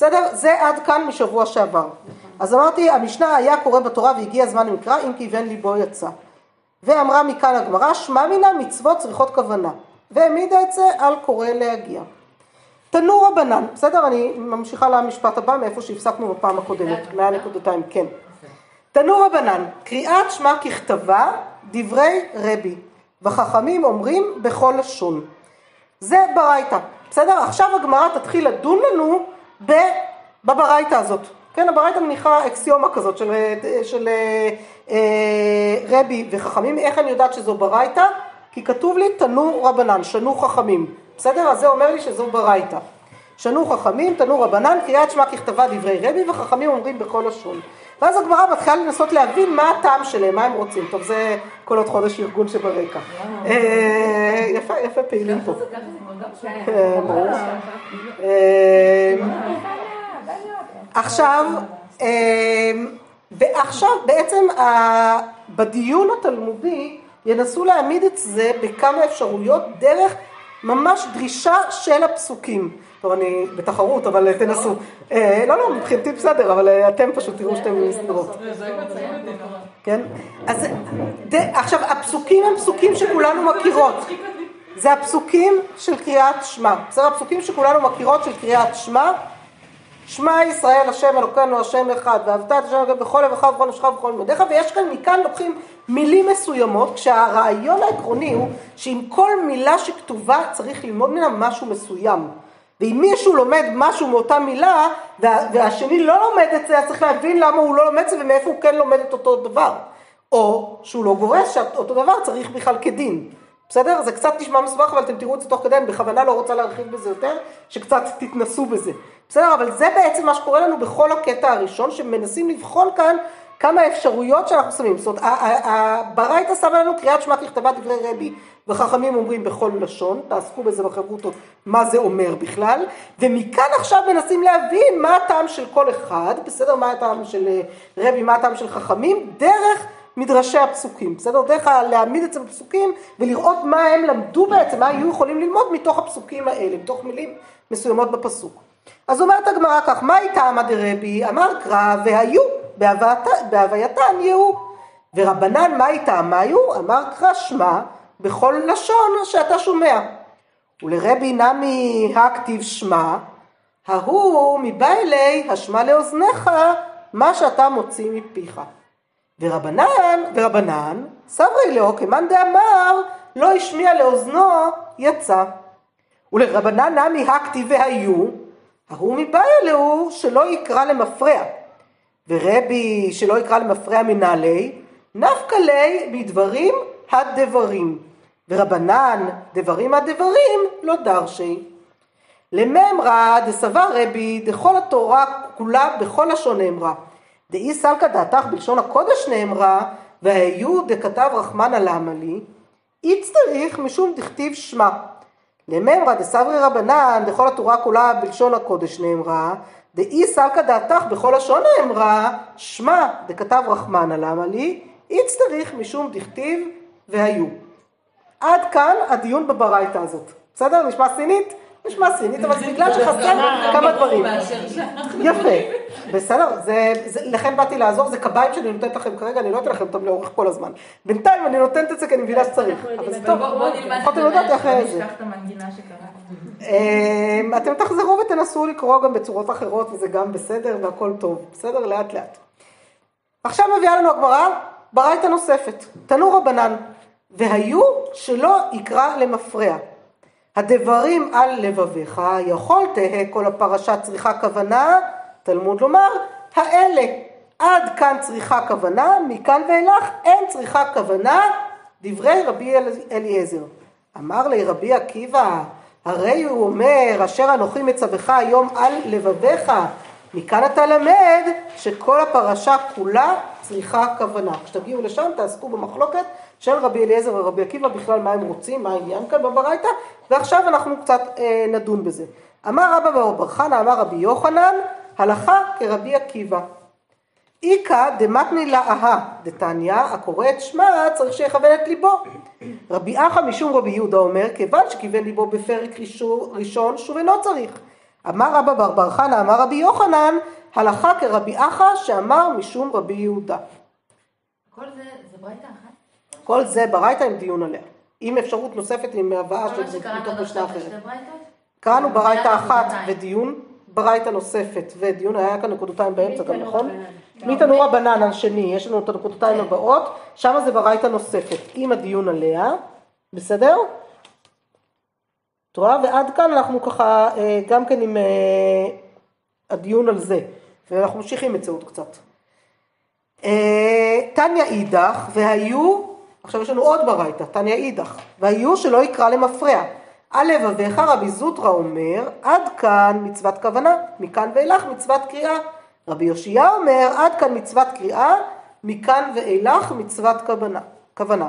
בסדר? זה עד כאן משבוע שעבר. אז אמרתי, המשנה היה קורא בתורה והגיע הזמן למקרא, אם כיוון ליבו יצא. ואמרה מכאן הגמרא, שמע מינה מצוות צריכות כוונה. והעמידה את זה על קורא להגיע. תנו רבנן, בסדר? אני ממשיכה למשפט הבא מאיפה שהפסקנו בפעם הקודמת, מהנקודתיים, כן. תנו רבנן, קריאת שמע ככתבה, דברי רבי, וחכמים אומרים בכל לשון. זה ברייתא, בסדר? עכשיו הגמרא תתחיל לדון לנו בברייתא הזאת. כן, הברייתא מניחה אקסיומה כזאת של, של אה, רבי וחכמים. איך אני יודעת שזו ברייתא? כי כתוב לי תנו רבנן, שנו חכמים. בסדר? אז זה אומר לי שזו ברייתא. שנו חכמים, תנו רבנן, קריאת שמע ככתבה דברי רבי וחכמים אומרים בכל לשון. ואז הגמרא מתחילה לנסות להבין מה הטעם שלהם, מה הם רוצים. טוב, זה כל עוד חודש ארגון שברקע. אה, יפה, יפה פעילים פה. אה, עכשיו, אה, ועכשיו בעצם בדיון התלמודי ינסו להעמיד את זה בכמה אפשרויות דרך ממש דרישה של הפסוקים. טוב, אני בתחרות, אבל תנסו. אה, לא, לא, מבחינתי בסדר, אבל אה, אתם פשוט תראו שאתם מסתדרות. כן? אז עכשיו, הפסוקים הם פסוקים שכולנו מכירות. זה הפסוקים של קריאת שמע. בסדר? הפסוקים שכולנו מכירות של קריאת שמע. שמע ישראל השם אלוקינו השם אחד ואהבת את השם בכל לבך ובכל נפשך ובכל מודיך ויש כאן מכאן לוקחים מילים מסוימות כשהרעיון העקרוני הוא שעם כל מילה שכתובה צריך ללמוד ממנה משהו מסוים ואם מישהו לומד משהו מאותה מילה והשני לא לומד את זה אז צריך להבין למה הוא לא לומד את זה ומאיפה הוא כן לומד את אותו דבר או שהוא לא גורס שאותו דבר צריך בכלל כדין בסדר? זה קצת נשמע מסובך, אבל אתם תראו את זה תוך כדי, אני בכוונה לא רוצה להרחיב בזה יותר, שקצת תתנסו בזה. בסדר? אבל זה בעצם מה שקורה לנו בכל הקטע הראשון, שמנסים לבחון כאן כמה אפשרויות שאנחנו שמים. זאת אומרת, ברייתא שמה לנו קריאת שמע ככתבה דברי רבי, וחכמים אומרים בכל לשון, תעסקו בזה בחברותות, מה זה אומר בכלל, ומכאן עכשיו מנסים להבין מה הטעם של כל אחד, בסדר? מה הטעם של אה, רבי, מה הטעם של חכמים, דרך מדרשי הפסוקים, בסדר? דרך להעמיד את זה בפסוקים ולראות מה הם למדו בעצם, מה היו יכולים ללמוד מתוך הפסוקים האלה, מתוך מילים מסוימות בפסוק. אז אומרת הגמרא כך, מה איתה עמד רבי? אמר קרא והיו, בהווייתן יהיו. ורבנן מה איתה מה היו? אמר קרא שמע בכל לשון שאתה שומע. ולרבי נמי הכתיב שמע, ההוא מבא אלי השמע לאוזניך מה שאתה מוציא מפיך. ורבנן, ורבנן, סברי לו כמאן דאמר לא השמיע לאוזנו יצא. ולרבנן נמי הכתיב והיו, ההוא מבעיה להו שלא יקרא למפרע. ורבי שלא יקרא למפרע מנהלי, נפקא ליה מדברים הדברים. ורבנן דברים הדברים לא דרשי. לממרא דסבר רבי דכל התורה כולה בכל לשון נאמרה. דאי סלקא דעתך בלשון הקודש נאמרה, והיו דכתב רחמנא למה לי, איצטריך משום דכתיב שמע. לממרא דסברי רבנן, דכל התורה כולה בלשון הקודש נאמרה, דאי סלקא דעתך בכל לשון נאמרה, שמע דכתב רחמנא למה לי, איצטריך משום דכתיב והיו. עד כאן הדיון בברייתא הזאת. בסדר? נשמע סינית? נשמע סינית, אבל זה בגלל שחסר כמה דברים. יפה, בסדר, לכן באתי לעזור, זה קביים שאני נותנת לכם כרגע, אני לא אתן לכם אותם לאורך כל הזמן. בינתיים אני נותנת את זה כי אני מבינה שצריך, אבל זה טוב, יכולתם לדעת איך זה. אמ, אתם תחזרו ותנסו לקרוא גם בצורות אחרות וזה גם בסדר והכל טוב, בסדר? לאט לאט. עכשיו מביאה לנו הגמרא ברייתא נוספת, תנו רבנן, והיו שלא יקרא למפרע. הדברים על לבביך, יכול תהא כל הפרשה צריכה כוונה, תלמוד לומר, האלה. עד כאן צריכה כוונה, מכאן ואילך אין צריכה כוונה, דברי רבי אליעזר. אמר לי רבי עקיבא, הרי הוא אומר, אשר אנוכי מצווך היום על לבביך, מכאן אתה למד שכל הפרשה כולה צריכה כוונה. כשתגיעו לשם תעסקו במחלוקת של רבי אליעזר ורבי עקיבא בכלל מה הם רוצים, מה העניין כאן בברייתא, ועכשיו אנחנו קצת אה, נדון בזה. אמר רבא בר חנא, אמר רבי יוחנן, הלכה כרבי עקיבא. איכא דמתני לאהה דתניא, הקורא את שמע צריך שיכוון את ליבו. רבי אחא משום רבי יהודה אומר, כיוון שכיוון ליבו בפרק ראשון, שוב אינו צריך. אמר רבא בר בר חנא, אמר רבי יוחנן, הלכה כרבי אחא שאמר משום רבי יהודה. כל זה, זה ברייתא אחת? כל זה ברייתא עם דיון עליה. עם אפשרות נוספת עם הבאה של שקראנו מתוך משנה זה אחרת. קראנו ברייתא אחת. ודיון, ברייתא נוספת ודיון, היה כאן נקודתיים באמצע גם, נכון? מתנור הבנן השני, יש לנו את הנקודתיים הבאות, שם זה ברייתא נוספת, עם הדיון עליה, בסדר? את רואה? ועד כאן אנחנו ככה אה, גם כן עם אה, הדיון על זה, ואנחנו ממשיכים את זה עוד קצת. אה, תניא אידך, והיו, עכשיו יש לנו עוד ברייתא, תניא אידך, והיו שלא יקרא למפרע. על לבביך רבי זוטרא אומר, עד כאן מצוות כוונה, מכאן ואילך מצוות קריאה. רבי יאשיה אומר, עד כאן מצוות קריאה, מכאן ואילך מצוות כוונה. כוונה.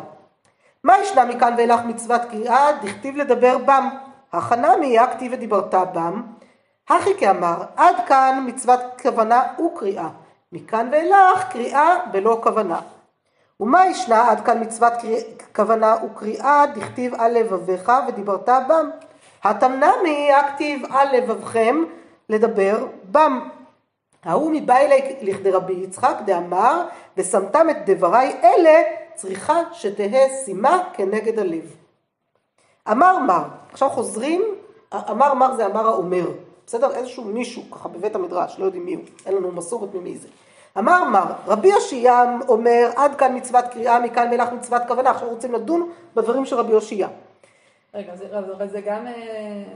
מה ישנה מכאן ואילך מצוות קריאה? דכתיב לדבר בם. החנמי הכתיב ודיברת בם. הכי כאמר, עד כאן מצוות כוונה וקריאה. מכאן ואילך קריאה בלא כוונה. ומה ישנה עד כאן מצוות קריאה, כוונה וקריאה, דכתיב על לבביך ודיברת בם. התמנמי הכתיב על לבבכם לדבר בם. ההוא מבא אלי לכדי רבי יצחק דאמר ושמתם את דבריי אלה צריכה שתהא שימה כנגד הלב. אמר מר, עכשיו חוזרים, אמר מר זה אמר האומר, בסדר? איזשהו מישהו ככה בבית המדרש, לא יודעים מי הוא, אין לנו מסורת ממי זה. אמר מר, רבי יאשיה אומר עד כאן מצוות קריאה, מכאן ואילך מצוות כוונה, עכשיו רוצים לדון בדברים של רבי יאשיה. רגע, זה- אבל זה גם, אה,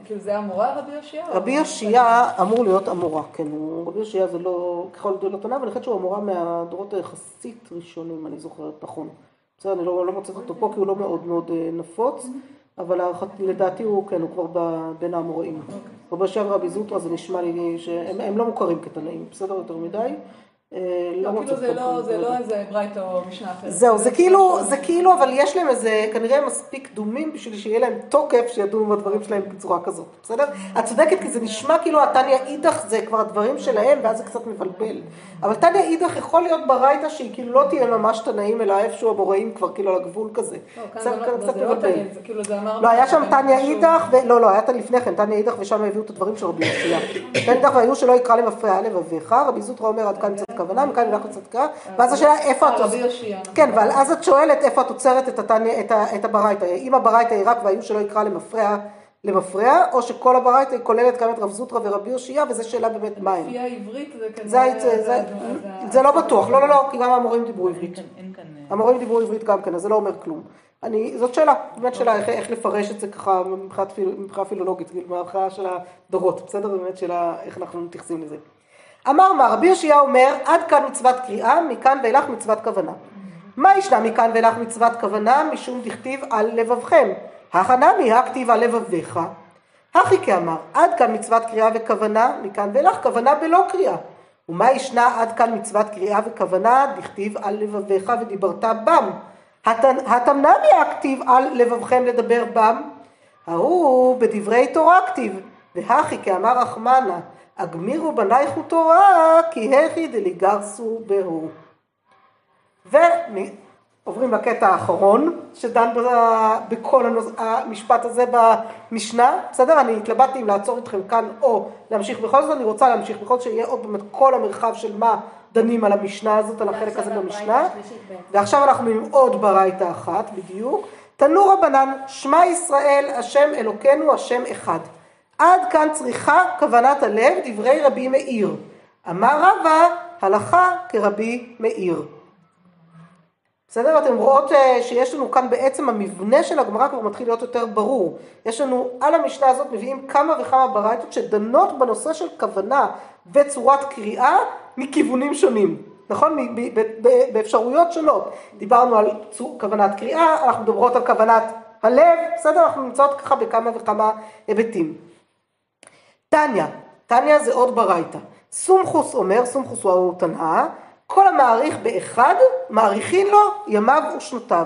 כאילו זה המורה רבי יאשיה? רבי יאשיה אמור להיות אמורה, כן, רבי יאשיה זה לא ככל גדולות עונה, ואני חושבת שהוא אמורה מהדורות היחסית ראשונים, אני זוכרת נכון. בסדר, אני לא, לא מוצאת אותו פה כי הוא לא מאוד מאוד אה, נפוץ, אבל לדעתי הוא, כן, הוא כבר ב- בין האמוראים. רבי יאשיה ורבי זוטרא זה נשמע לי שהם הם לא מוכרים כתנאים, בסדר יותר מדי. אה, לא, כאילו זה אותו לא, זה. לא איזה ברייתא או משנה אחרת. זהו, זה כאילו, זה כאילו, אבל יש להם איזה, כנראה מספיק דומים בשביל שיהיה להם תוקף שידונו בדברים שלהם בצורה כזאת, בסדר? את צודקת, כי זה נשמע כאילו התניא אידך זה כבר הדברים שלהם, ואז זה קצת מבלבל. אבל תניא אידך יכול להיות ברייתא שהיא כאילו לא תהיה ממש תנאים, אלא איפשהו המוראים כבר כאילו על הגבול כזה. לא, זה לא- קצת לא מבלבל. כאילו. לא, היה שם כן, תניא משהו- אידך, לא, לא, היה לפני כן, תניא אידך, ושם הביאו את הדברים של רבי יאשיה. תניא אידך והיו שלא יקרא למפרע לבביך, רבי זוטרא אומר עד כאן כוונה, מכאן ולך מצוות קרא, ואז השאלה איפה את... אה, יאשיה. נכון. כן, אבל אז את שואלת איפה את עוצרת את, את, את הברייתא, אם הברייתא היא רק והיו שלא יקרא למפרע, למפרע, או שכל הברייתא היא כוללת גם את רב זוטרא ורבי יאשיה, וזו שאלה באמת מה הם. לפי העברית זה כנראה... זה, זה, זה, זה לא בטוח, לא, לא, לא, כי גם המורים דיברו עברית. אה, המורים דיברו עברית גם כן, אז זה לא אומר כלום. אני, זאת שאלה, באמת שאלה איך, איך לפרש את זה ככה מבחינת פיל- מבחינה פילולוגית, מהבחינה של הדורות, בסדר? באמת שאלה איך אנחנו מתייחסים לזה. אמר מה, רבי יאשיה אומר, עד כאן מצוות קריאה, מכאן ואילך מצוות כוונה. מה ישנה מכאן ואילך מצוות כוונה, משום דכתיב על לבבכם. הכנמי, הכתיב על לבביך. הכי כאמר, עד כאן מצוות קריאה וכוונה, מכאן ואילך כוונה בלא קריאה. ומה ישנה עד כאן מצוות קריאה וכוונה, דכתיב על לבביך ודיברת בם. התמנמי הכתיב על לבבכם לדבר בם. ההוא בדברי תורה כתיב, והכי כאמר רחמנה, אגמירו בנייך תורה, כי הכי דליגרסו בהו. ועוברים לקטע האחרון, שדן בכל הנוס- המשפט הזה במשנה, בסדר? אני התלבטתי אם לעצור איתכם כאן או להמשיך בכל זאת, אני רוצה להמשיך בכל זאת שיהיה עוד באמת כל המרחב של מה דנים על המשנה הזאת, על החלק הזה במשנה. ועכשיו אנחנו עם עוד ברייתא אחת בדיוק. תנו רבנן, שמע ישראל, השם אלוקינו, השם אחד. עד כאן צריכה כוונת הלב, דברי רבי מאיר. אמר רבא, הלכה כרבי מאיר. בסדר? אתם רואות אה, שיש לנו כאן בעצם המבנה של הגמרא כבר מתחיל להיות יותר ברור. יש לנו על המשנה הזאת מביאים כמה וכמה ברייתות שדנות בנושא של כוונה וצורת קריאה מכיוונים שונים. נכון? באפשרויות שונות. דיברנו על כוונת קריאה, אנחנו מדברות על כוונת הלב, בסדר? אנחנו נמצאות ככה בכמה וכמה היבטים. תניא, תניא זה עוד ברייתא. סומכוס אומר, סומכוס הוא תנאה, כל המעריך באחד, מעריכין לו ימיו ושנותיו.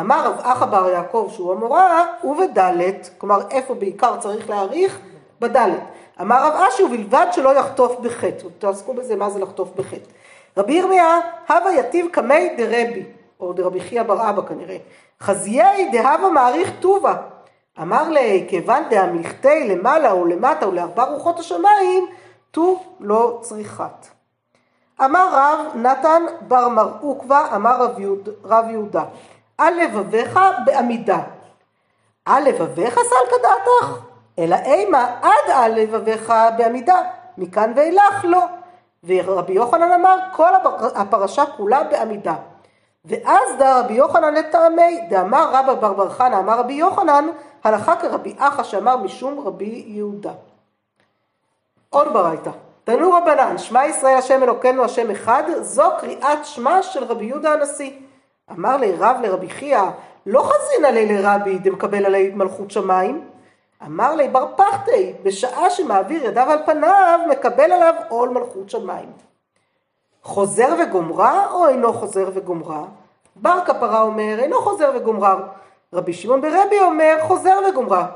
אמר רב אחא בר יעקב שהוא המורה, ובדלת, כלומר איפה בעיקר צריך להעריך? בדלת. אמר רב אשי ובלבד שלא יחטוף בחטא, תעסקו בזה מה זה לחטוף בחטא. רבי ירמיה, הווה יתיב קמי דרבי, או דרבי חייא בר אבא כנראה, חזיי דהווה מעריך טובה, אמר לי, כיוון דהמליכתי למעלה ולמטה ולארבע רוחות השמיים, תו לא צריכת. אמר רב נתן בר מר עוקבא, אמר רב, יהוד, רב יהודה, על לבביך בעמידה. על לבביך סלקא דעתך, אלא אימה עד על לבביך בעמידה, מכאן ואילך לא. ורבי יוחנן אמר, כל הפרשה כולה בעמידה. ואז דא רבי יוחנן לטעמי, דאמר רבא בר בר חנא, אמר רבי יוחנן, הלכה כרבי אחא שאמר משום רבי יהודה. עוד ברייתא. תנו רבנן, שמע ישראל השם אלוקינו השם אחד, זו קריאת שמע של רבי יהודה הנשיא. אמר לי רב לרבי חייא, לא חזין עלי לרבי דמקבל עלי מלכות שמיים. אמר לי בר פחתי, בשעה שמעביר ידיו על פניו, מקבל עליו עול מלכות שמיים. חוזר וגומרה או אינו חוזר וגומרה? בר כפרה אומר אינו חוזר וגומרה. רבי שמעון ברבי אומר חוזר וגומרה.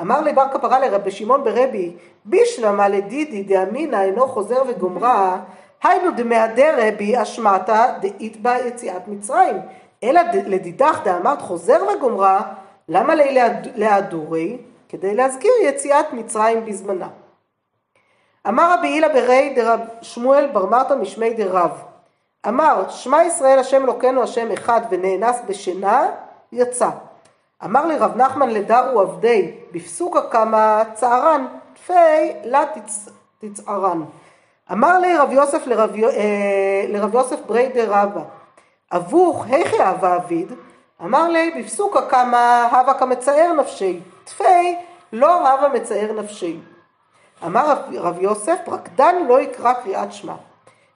אמר לי בר כפרה לרבי שמעון ברבי בישלמה לדידי דאמינא אינו חוזר וגומרה היינו דמהדר רבי אשמטה דאית בה יציאת מצרים אלא לדידך דאמרת חוזר וגומרה למה לי להדורי? כדי להזכיר יציאת מצרים בזמנה. אמר רבי הילה ברי דרב שמואל בר מרתא משמי דרב אמר שמע ישראל השם אלוקינו השם אחד ונאנס בשינה יצא אמר לי רב נחמן לדרו עבדי בפסוקה כמה צערן תפי לה תצ... תצערן אמר לי רב יוסף לרב, אה, לרב יוסף ברי דרבה אבוך היכי אהבה אביד אמר לי בפסוקה כמה הווה כמצער נפשי תפי לא הווה מצער נפשי אמר רב, רב יוסף, רקדן לא יקרא קריאת שמע.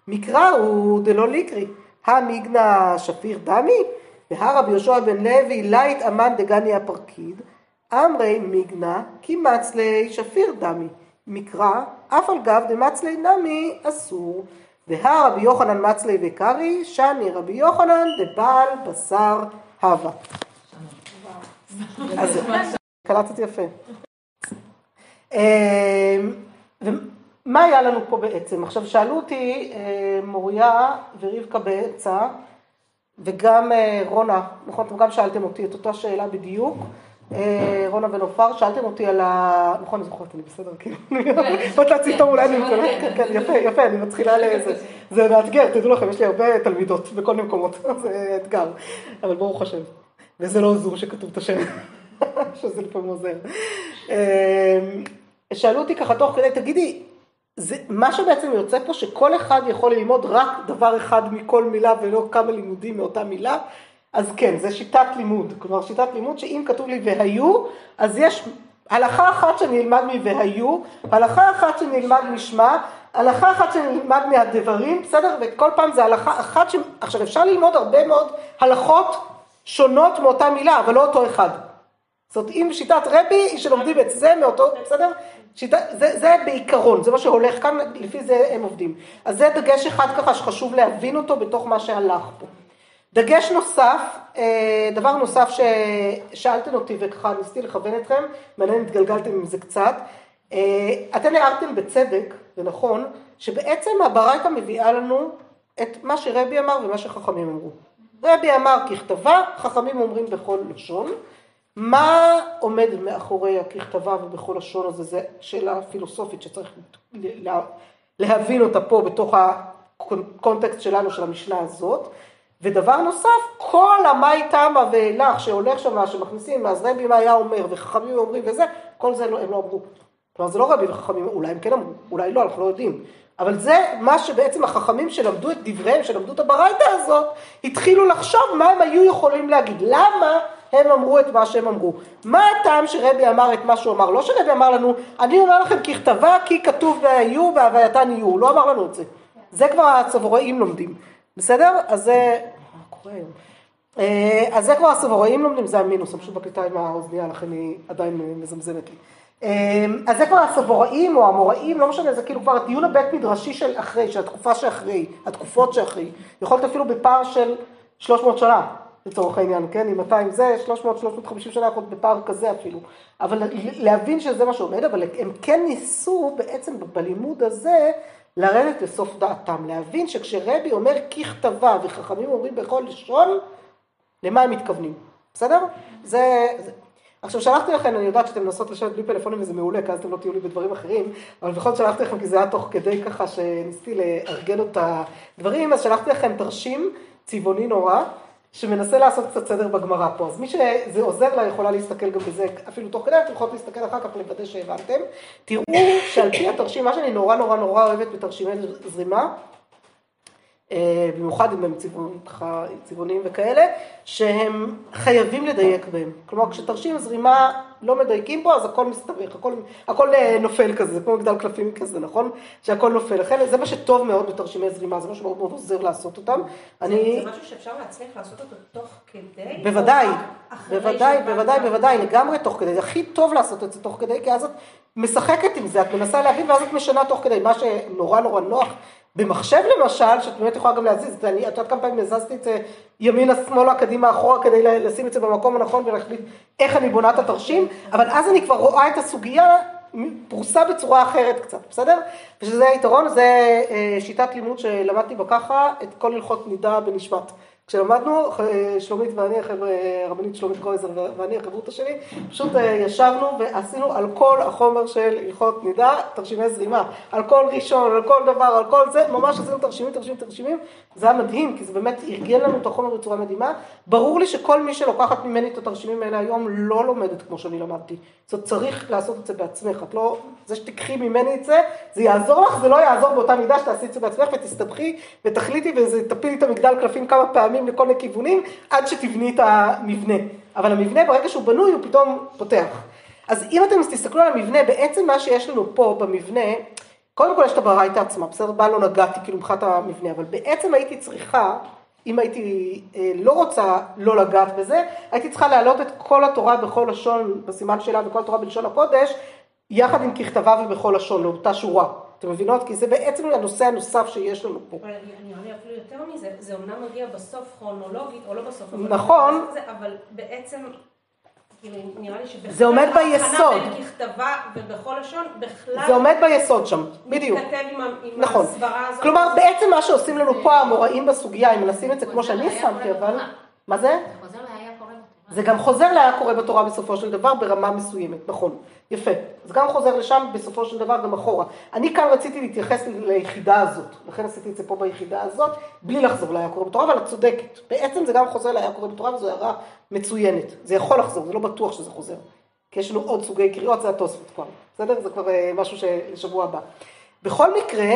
מקרא הוא דלא ליקרי, המיגנא שפיר דמי, והרב יהושע בן לוי לית אמן דגני הפרקיד, אמרי מיגנא כי מצלי שפיר דמי, מקרא אף על גב דמצלי נמי אסור, והרבי יוחנן מצלי וקרי, שני רבי יוחנן דבעל בשר הווה. אז קלטתי יפה. אמ, ומה היה לנו פה בעצם? עכשיו שאלו אותי אה, מוריה ורבקה באמצע וגם אה, רונה, נכון, אתם גם שאלתם אותי את אותה שאלה בדיוק, אה, רונה ונופר, שאלתם אותי על ה... נכון, אני זוכרת, אני בסדר, כאילו, באת להציג טוב אולי אני מתקלט, כן, כן, יפה, יפה, אני מתחילה לזה, זה מאתגר, תדעו לכם, יש לי הרבה תלמידות בכל מיני מקומות, זה אתגר, אבל ברוך השם, וזה לא זום שכתוב את השם, שזה לפעמים עוזר. שאלו אותי ככה תוך כדי, תגידי, זה, מה שבעצם יוצא פה שכל אחד יכול ללמוד רק דבר אחד מכל מילה ולא כמה לימודים מאותה מילה, אז כן, זה שיטת לימוד, כלומר שיטת לימוד שאם כתוב לי והיו, אז יש הלכה אחת שאני אלמד מ"והיו", הלכה אחת שאני אלמד משמע, הלכה אחת שאני אלמד מהדברים, בסדר? וכל פעם זה הלכה אחת ש... עכשיו אפשר ללמוד הרבה מאוד הלכות שונות מאותה מילה, אבל לא אותו אחד. זאת אם שיטת רבי, שלומדים את זה מאותו, בסדר? שיטה, זה, זה בעיקרון, זה מה שהולך כאן, לפי זה הם עובדים. אז זה דגש אחד ככה שחשוב להבין אותו בתוך מה שהלך פה. דגש נוסף, אה, דבר נוסף ששאלתם אותי וככה ניסיתי לכוון אתכם, מעניין התגלגלתם עם זה קצת, אה, אתם הערתם בצדק, זה נכון, שבעצם הברייתא מביאה לנו את מה שרבי אמר ומה שחכמים אמרו. רבי אמר ככתבה, חכמים אומרים בכל לשון. מה עומד מאחורי הככתבה ובכל לשון הזה, זו שאלה פילוסופית שצריך להבין אותה פה בתוך הקונטקסט שלנו של המשנה הזאת. ודבר נוסף, כל המאי תמה ואילך שהולך שם, שמכניסים, אז רבי מה היה אומר, וחכמים אומרים וזה, כל זה לא, הם לא אמרו. כלומר זה לא רבי וחכמים, אולי הם כן אמרו, אולי לא, אנחנו לא יודעים. אבל זה מה שבעצם החכמים שלמדו את דבריהם, שלמדו את הברייתא הזאת, התחילו לחשוב מה הם היו יכולים להגיד. למה הם אמרו את מה שהם אמרו. מה הטעם שרבי אמר את מה שהוא אמר? לא שרבי אמר לנו, אני אומר לכם ככתבה כי כתוב והיו והווייתן יהיו, הוא לא אמר לנו את זה. זה כבר הצבוראים לומדים, בסדר? אז זה... מה קורה היום? אה, אז זה כבר הסבוראים לומדים, זה המינוס, אני פשוט בקליטה עם האוזנייה, לכן היא עדיין מזמזמת לי. אה, אז זה כבר הסבוראים או המוראים, לא משנה, זה כאילו כבר הדיון הבית מדרשי של אחרי, של התקופה שאחרי, התקופות שאחרי. יכול להיות אפילו בפער של 300 שנה, לצורך העניין, כן, אם 200 זה, 300-350 שנה להיות בפער כזה אפילו, אבל להבין שזה מה שעומד, אבל הם כן ניסו בעצם בלימוד הזה לרדת לסוף דעתם, להבין שכשרבי אומר ככתבה וחכמים אומרים בכל לשון, למה הם מתכוונים, בסדר? זה, זה. עכשיו שלחתי לכם, אני יודעת שאתם מנסות לשבת בלי פלאפונים וזה מעולה, כי אז אתם לא תהיו לי בדברים אחרים, אבל בכל זאת שלחתי לכם כי זה היה תוך כדי ככה שניסיתי לארגן את הדברים, אז שלחתי לכם תרשים צבעוני נורא, שמנסה לעשות קצת סדר בגמרא פה. אז מי שזה עוזר לה יכולה להסתכל גם בזה, אפילו תוך כדי, אתם יכולות להסתכל אחר כך לוודא שהבנתם. תראו שעל פי התרשים, מה שאני נורא נורא נורא אוהבת בתרשימי זרימה, במיוחד אם הם צבעוניים וכאלה, שהם חייבים לדייק בהם. כלומר, כשתרשים זרימה לא מדייקים בו, אז הכל מסתבך, הכל, הכל אה, נופל כזה, זה כמו מגדל קלפים כזה, נכון? שהכל נופל. לכן זה מה שטוב מאוד בתרשימי זרימה, זה מה שמאוד מאוד עוזר לעשות אותם. אני... זה משהו שאפשר להצליח לעשות אותו תוך כדי? בוודאי, בוודאי, בוודאי, בוודאי, לגמרי תוך כדי. זה הכי טוב לעשות את זה תוך כדי, כי אז את משחקת עם זה, את מנסה להבין ואז את משנה תוך כדי. מה שנורא נורא נוח במחשב למשל, שאת באמת יכולה גם להזיז, את יודעת כמה פעמים הזזתי את זה ימינה, שמאלה, קדימה, אחורה, כדי לשים את זה במקום הנכון ולהחליט איך אני בונה את התרשים, אבל אז אני כבר רואה את הסוגיה פרוסה בצורה אחרת קצת, בסדר? ושזה היתרון, זה אה, שיטת לימוד שלמדתי בה ככה, את כל הלכות נידה בנשמת. כשלמדנו, שלומית ואני, הרבנית שלומית קרויזר ואני, החברותא שלי, פשוט אה, ישבנו ועשינו על כל החומר של הלכות נידה, תרשימי זרימה, על כל ראשון, על כל דבר, על כל זה, ממש עשינו תרשימים, תרשימים, תרשימים, זה היה מדהים, כי זה באמת ארגן לנו את החומר בצורה מדהימה. ברור לי שכל מי שלוקחת ממני את התרשימים האלה היום לא לומדת כמו שאני למדתי. זאת צריך לעשות את זה בעצמך, את לא, זה שתיקחי ממני את זה, זה יעזור לך, זה לא יעזור באותה מידה שתעשי את זה בעצמך ותסתבכי ותחליטי ותפילי לכל מיני כיוונים עד שתבני את המבנה. אבל המבנה ברגע שהוא בנוי הוא פתאום פותח. אז אם אתם תסתכלו על המבנה, בעצם מה שיש לנו פה במבנה, קודם כל יש את הברייתא עצמה, בסדר? בה לא נגעתי כאילו מבחינת המבנה, אבל בעצם הייתי צריכה, אם הייתי אה, לא רוצה לא לגעת בזה, הייתי צריכה להעלות את כל התורה בכל לשון, בסימן שלה וכל התורה בלשון הקודש, יחד עם ככתבה ובכל לשון, לאותה שורה. אתם מבינות? כי זה בעצם הנושא הנוסף שיש לנו פה. אבל נראה לי אפילו יותר מזה, זה אומנם מגיע בסוף כרונולוגית, או לא בסוף, נכון. אבל בעצם כאילו, זה עומד ביסוד. ככתבה ובכל לשון, בכלל... זה עומד ביסוד שם, בדיוק. מתכתב עם, נכון. הסברה הזאת. כלומר, בעצם מה שעושים לנו פה המוראים בסוגיה, אם נשים את זה כמו שאני שמתי, אבל... מה זה? זה גם חוזר להיה קורה בתורה בסופו של דבר ברמה מסוימת, נכון, יפה. זה גם חוזר לשם בסופו של דבר גם אחורה. אני כאן רציתי להתייחס ליחידה הזאת, לכן עשיתי את זה פה ביחידה הזאת, בלי לחזור להיה קורה בתורה, אבל את צודקת. בעצם זה גם חוזר להיה קורה בתורה וזו הערה מצוינת. זה יכול לחזור, זה לא בטוח שזה חוזר. כי יש לנו עוד סוגי קריאות, זה התוספות כבר, בסדר? זה כבר אה, משהו לשבוע הבא. בכל מקרה,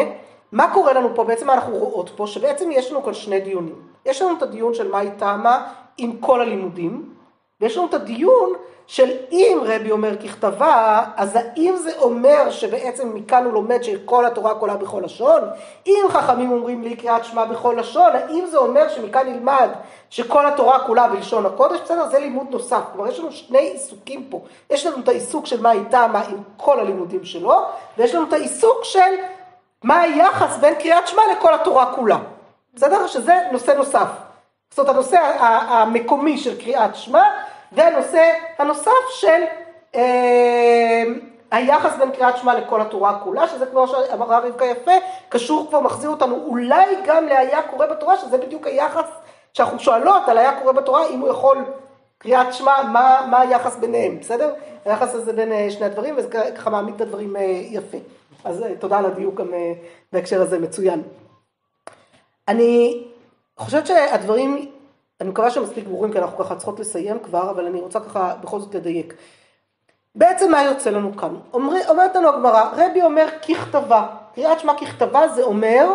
מה קורה לנו פה? בעצם מה אנחנו רואות פה? שבעצם יש לנו כאן שני דיונים. יש לנו את הדיון של מה היא טעמה עם כל הלימודים, ויש לנו את הדיון של אם רבי אומר ככתבה, אז האם זה אומר שבעצם מכאן הוא לומד שכל התורה כולה בכל לשון? אם חכמים אומרים לי קריאת שמע בכל לשון, האם זה אומר שמכאן נלמד שכל התורה כולה בלשון הקודש? בסדר, זה לימוד נוסף. כלומר, יש לנו שני עיסוקים פה. יש לנו את העיסוק של מה איתה, מה עם כל הלימודים שלו, ויש לנו את העיסוק של מה היחס בין קריאת שמע לכל התורה כולה. בסדר? שזה נושא נוסף. זאת אומרת, הנושא המקומי של קריאת שמע, והנושא הנוסף של אה, היחס בין קריאת שמע לכל התורה כולה, שזה כמו שאמרה רבקה יפה, קשור כבר, מחזיר אותנו אולי גם להיה קורא בתורה, שזה בדיוק היחס שאנחנו שואלות על היה קורא בתורה, אם הוא יכול קריאת שמע, מה, מה היחס ביניהם, בסדר? היחס הזה בין אה, שני הדברים, וזה ככה מעמיד את הדברים אה, יפה. אז אה, תודה על הדיוק גם בהקשר הזה, מצוין. אני חושבת שהדברים אני מקווה שהם מספיק ברורים כי אנחנו ככה צריכות לסיים כבר, אבל אני רוצה ככה בכל זאת לדייק. בעצם מה יוצא לנו כאן? אומר, אומרת לנו הגמרא, רבי אומר ככתבה, קריאת שמע ככתבה זה אומר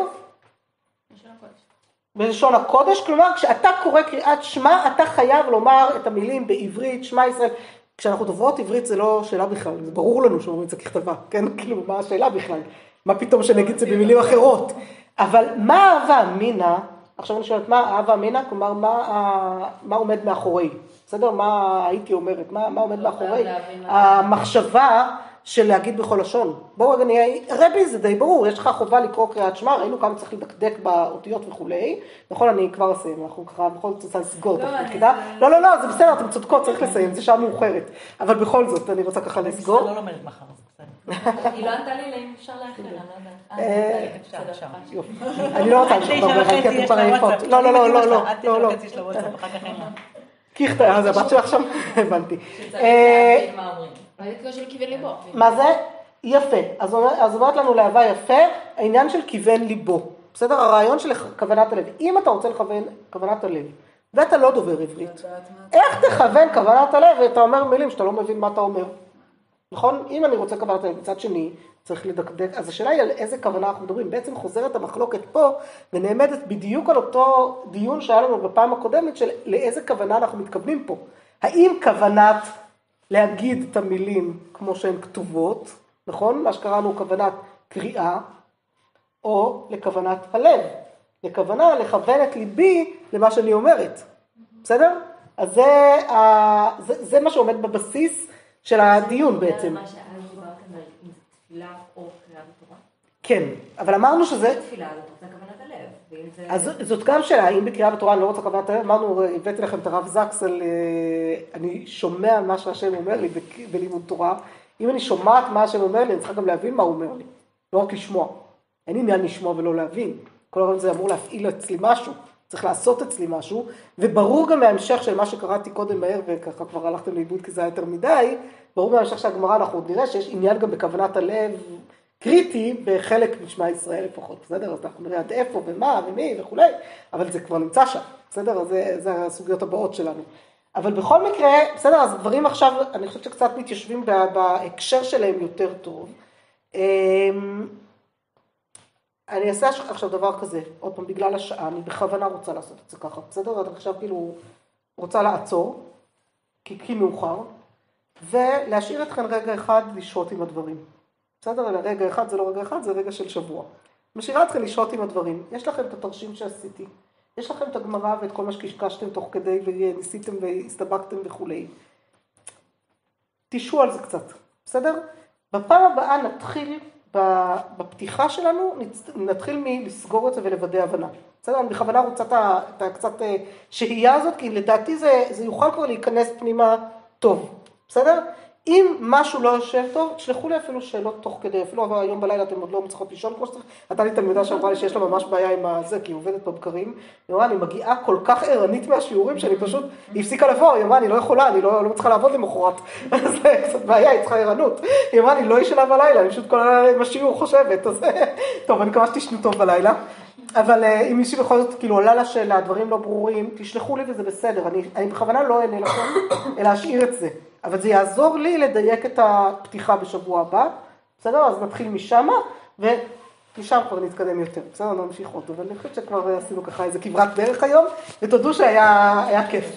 בלשון הקודש, כלומר כשאתה קורא קריאת שמע אתה חייב לומר את המילים בעברית, שמע ישראל, כשאנחנו דוברות עברית זה לא שאלה בכלל, זה ברור לנו שאומרים את זה ככתבה, כן, כאילו מה השאלה בכלל, מה פתאום שנגיד זה במילים אחרות, אבל מה אהבה אמינא עכשיו אני שואלת, מה אהבה אמינא? כלומר, מה, מה עומד מאחורי? בסדר? מה הייתי אומרת? מה, מה עומד מאחורי? המחשבה של להגיד בכל לשון. בואו רגע נהיה, רבי זה די ברור, יש לך חובה לקרוא קריאת שמע, ראינו כמה צריך לדקדק באותיות וכולי. נכון, אני כבר אסיים, אנחנו ככה בכל זאת רוצה לסגור את היחידה. לא, לא, לא, זה בסדר, אתם צודקות, צריך לסיים, זה שעה מאוחרת. אבל בכל זאת, אני רוצה ככה לסגור. אני לא לומדת מחר. היא לא ענתה לי אם אפשר לאחר, אני לא יודעת. אני לא רוצה לשאול הרבה, כי אתם כבר עייפות. לא, לא, לא, לא, לא. לא, לא. קיכטה, אז הבת שלך שם, הבנתי. שצריך אה, להבין מה אומרים. ראית של כיוון ליבו. מה זה? יפה. אז אומר- אז אומרת לנו להבה יפה, העניין של כיוון ליבו. בסדר? הרעיון של כוונת הלב. אם אתה רוצה לכוון כוונת הלב, ואתה לא דובר עברית, איך תכוון כוונת הלב ואתה אומר מילים שאתה לא מבין מה אתה אומר? נכון? אם אני רוצה כוונת הלב, מצד שני, צריך לדקדק, אז השאלה היא על איזה כוונה אנחנו מדברים. בעצם חוזרת המחלוקת פה ונעמדת בדיוק על אותו דיון שהיה לנו בפעם הקודמת של לאיזה כוונה אנחנו מתכוונים פה. האם כוונת להגיד את המילים כמו שהן כתובות, נכון? מה שקראנו כוונת קריאה, או לכוונת הלב. לכוונה לכוון את ליבי למה שאני אומרת. בסדר? אז זה, ה- זה, זה מה שעומד בבסיס של הדיון בעצם. מה שאז דיברתם על תפילה או קריאה בתורה. כן, אבל אמרנו שזה, תפילה זה רוצה כוונת הלב. אז זאת גם שאלה, האם בקריאה בתורה אני לא רוצה כוונת הלב, אמרנו, הבאתי לכם את הרב זקס על, אה, אני שומע מה שהשם אומר לי בלימוד תורה, אם אני שומעת מה השם אומר לי, אני צריכה גם להבין מה הוא אומר לי, לא רק לשמוע. אין עניין לשמוע ולא להבין, כל הזמן זה אמור להפעיל אצלי משהו, צריך לעשות אצלי משהו, וברור גם מההמשך של מה שקראתי קודם מהר, וככה כבר הלכתם לאיבוד כי זה היה יותר מדי, ברור מההמשך של הגמרא, אנחנו עוד נראה שיש עניין גם בכוונת הלב קריטי בחלק משמע ישראל לפחות, בסדר? אז אנחנו נראה עד איפה ומה ומי וכולי, אבל זה כבר נמצא שם, בסדר? אז זה, זה הסוגיות הבאות שלנו. אבל בכל מקרה, בסדר, אז דברים עכשיו, אני חושבת שקצת מתיישבים בה- בהקשר שלהם יותר טוב. אמ, אני אעשה עכשיו דבר כזה, עוד פעם, בגלל השעה, אני בכוונה רוצה לעשות את זה ככה, בסדר? אני עכשיו כאילו רוצה לעצור, כי, כי מאוחר, ולהשאיר אתכם רגע אחד לשהות עם הדברים. בסדר? רגע אחד זה לא רגע אחד, זה רגע של שבוע. משאירה אתכם לשהות עם הדברים. יש לכם את התרשים שעשיתי, יש לכם את הגמרא ואת כל מה שקשקשתם תוך כדי וניסיתם והסתבקתם וכולי. תשעו על זה קצת, בסדר? בפעם הבאה נתחיל בפתיחה שלנו, נתחיל מלסגור את זה ולוודא הבנה. בסדר? אני בכוונה רוצה את הקצת אה, שהייה הזאת, כי לדעתי זה, זה יוכל כבר להיכנס פנימה טוב, בסדר? אם משהו לא יושב טוב, תשלחו לי אפילו שאלות תוך כדי, אפילו היום בלילה אתם עוד לא מצליחות לישון כמו שצריך. הייתה לי תלמידה שאמרה לי שיש לה ממש בעיה עם הזה, כי היא עובדת בבקרים. היא אמרה, אני מגיעה כל כך ערנית מהשיעורים שאני פשוט, היא הפסיקה לבוא, היא אמרה, אני לא יכולה, אני לא, לא מצליחה לעבוד למחרת. אז זה קצת בעיה, היא צריכה ערנות. היא אמרה, אני לא ישנה בלילה, אני פשוט כל הלילה עם השיעור חושבת. אז טוב, אני מקווה שתשנו טוב בלילה. אבל אה, אם מישהי בכל זאת כאילו עולה לשאלה, דברים לא ברורים, תשלחו לי וזה בסדר. אני, אני בכוונה לא אענה לכם, אלא אשאיר את זה. אבל זה יעזור לי לדייק את הפתיחה בשבוע הבא, בסדר? אז נתחיל משמה, ומשם כבר נתקדם יותר. בסדר? נמשיך עוד. אבל אני חושבת שכבר עשינו ככה איזה כברת דרך היום, ותודו שהיה היה כיף.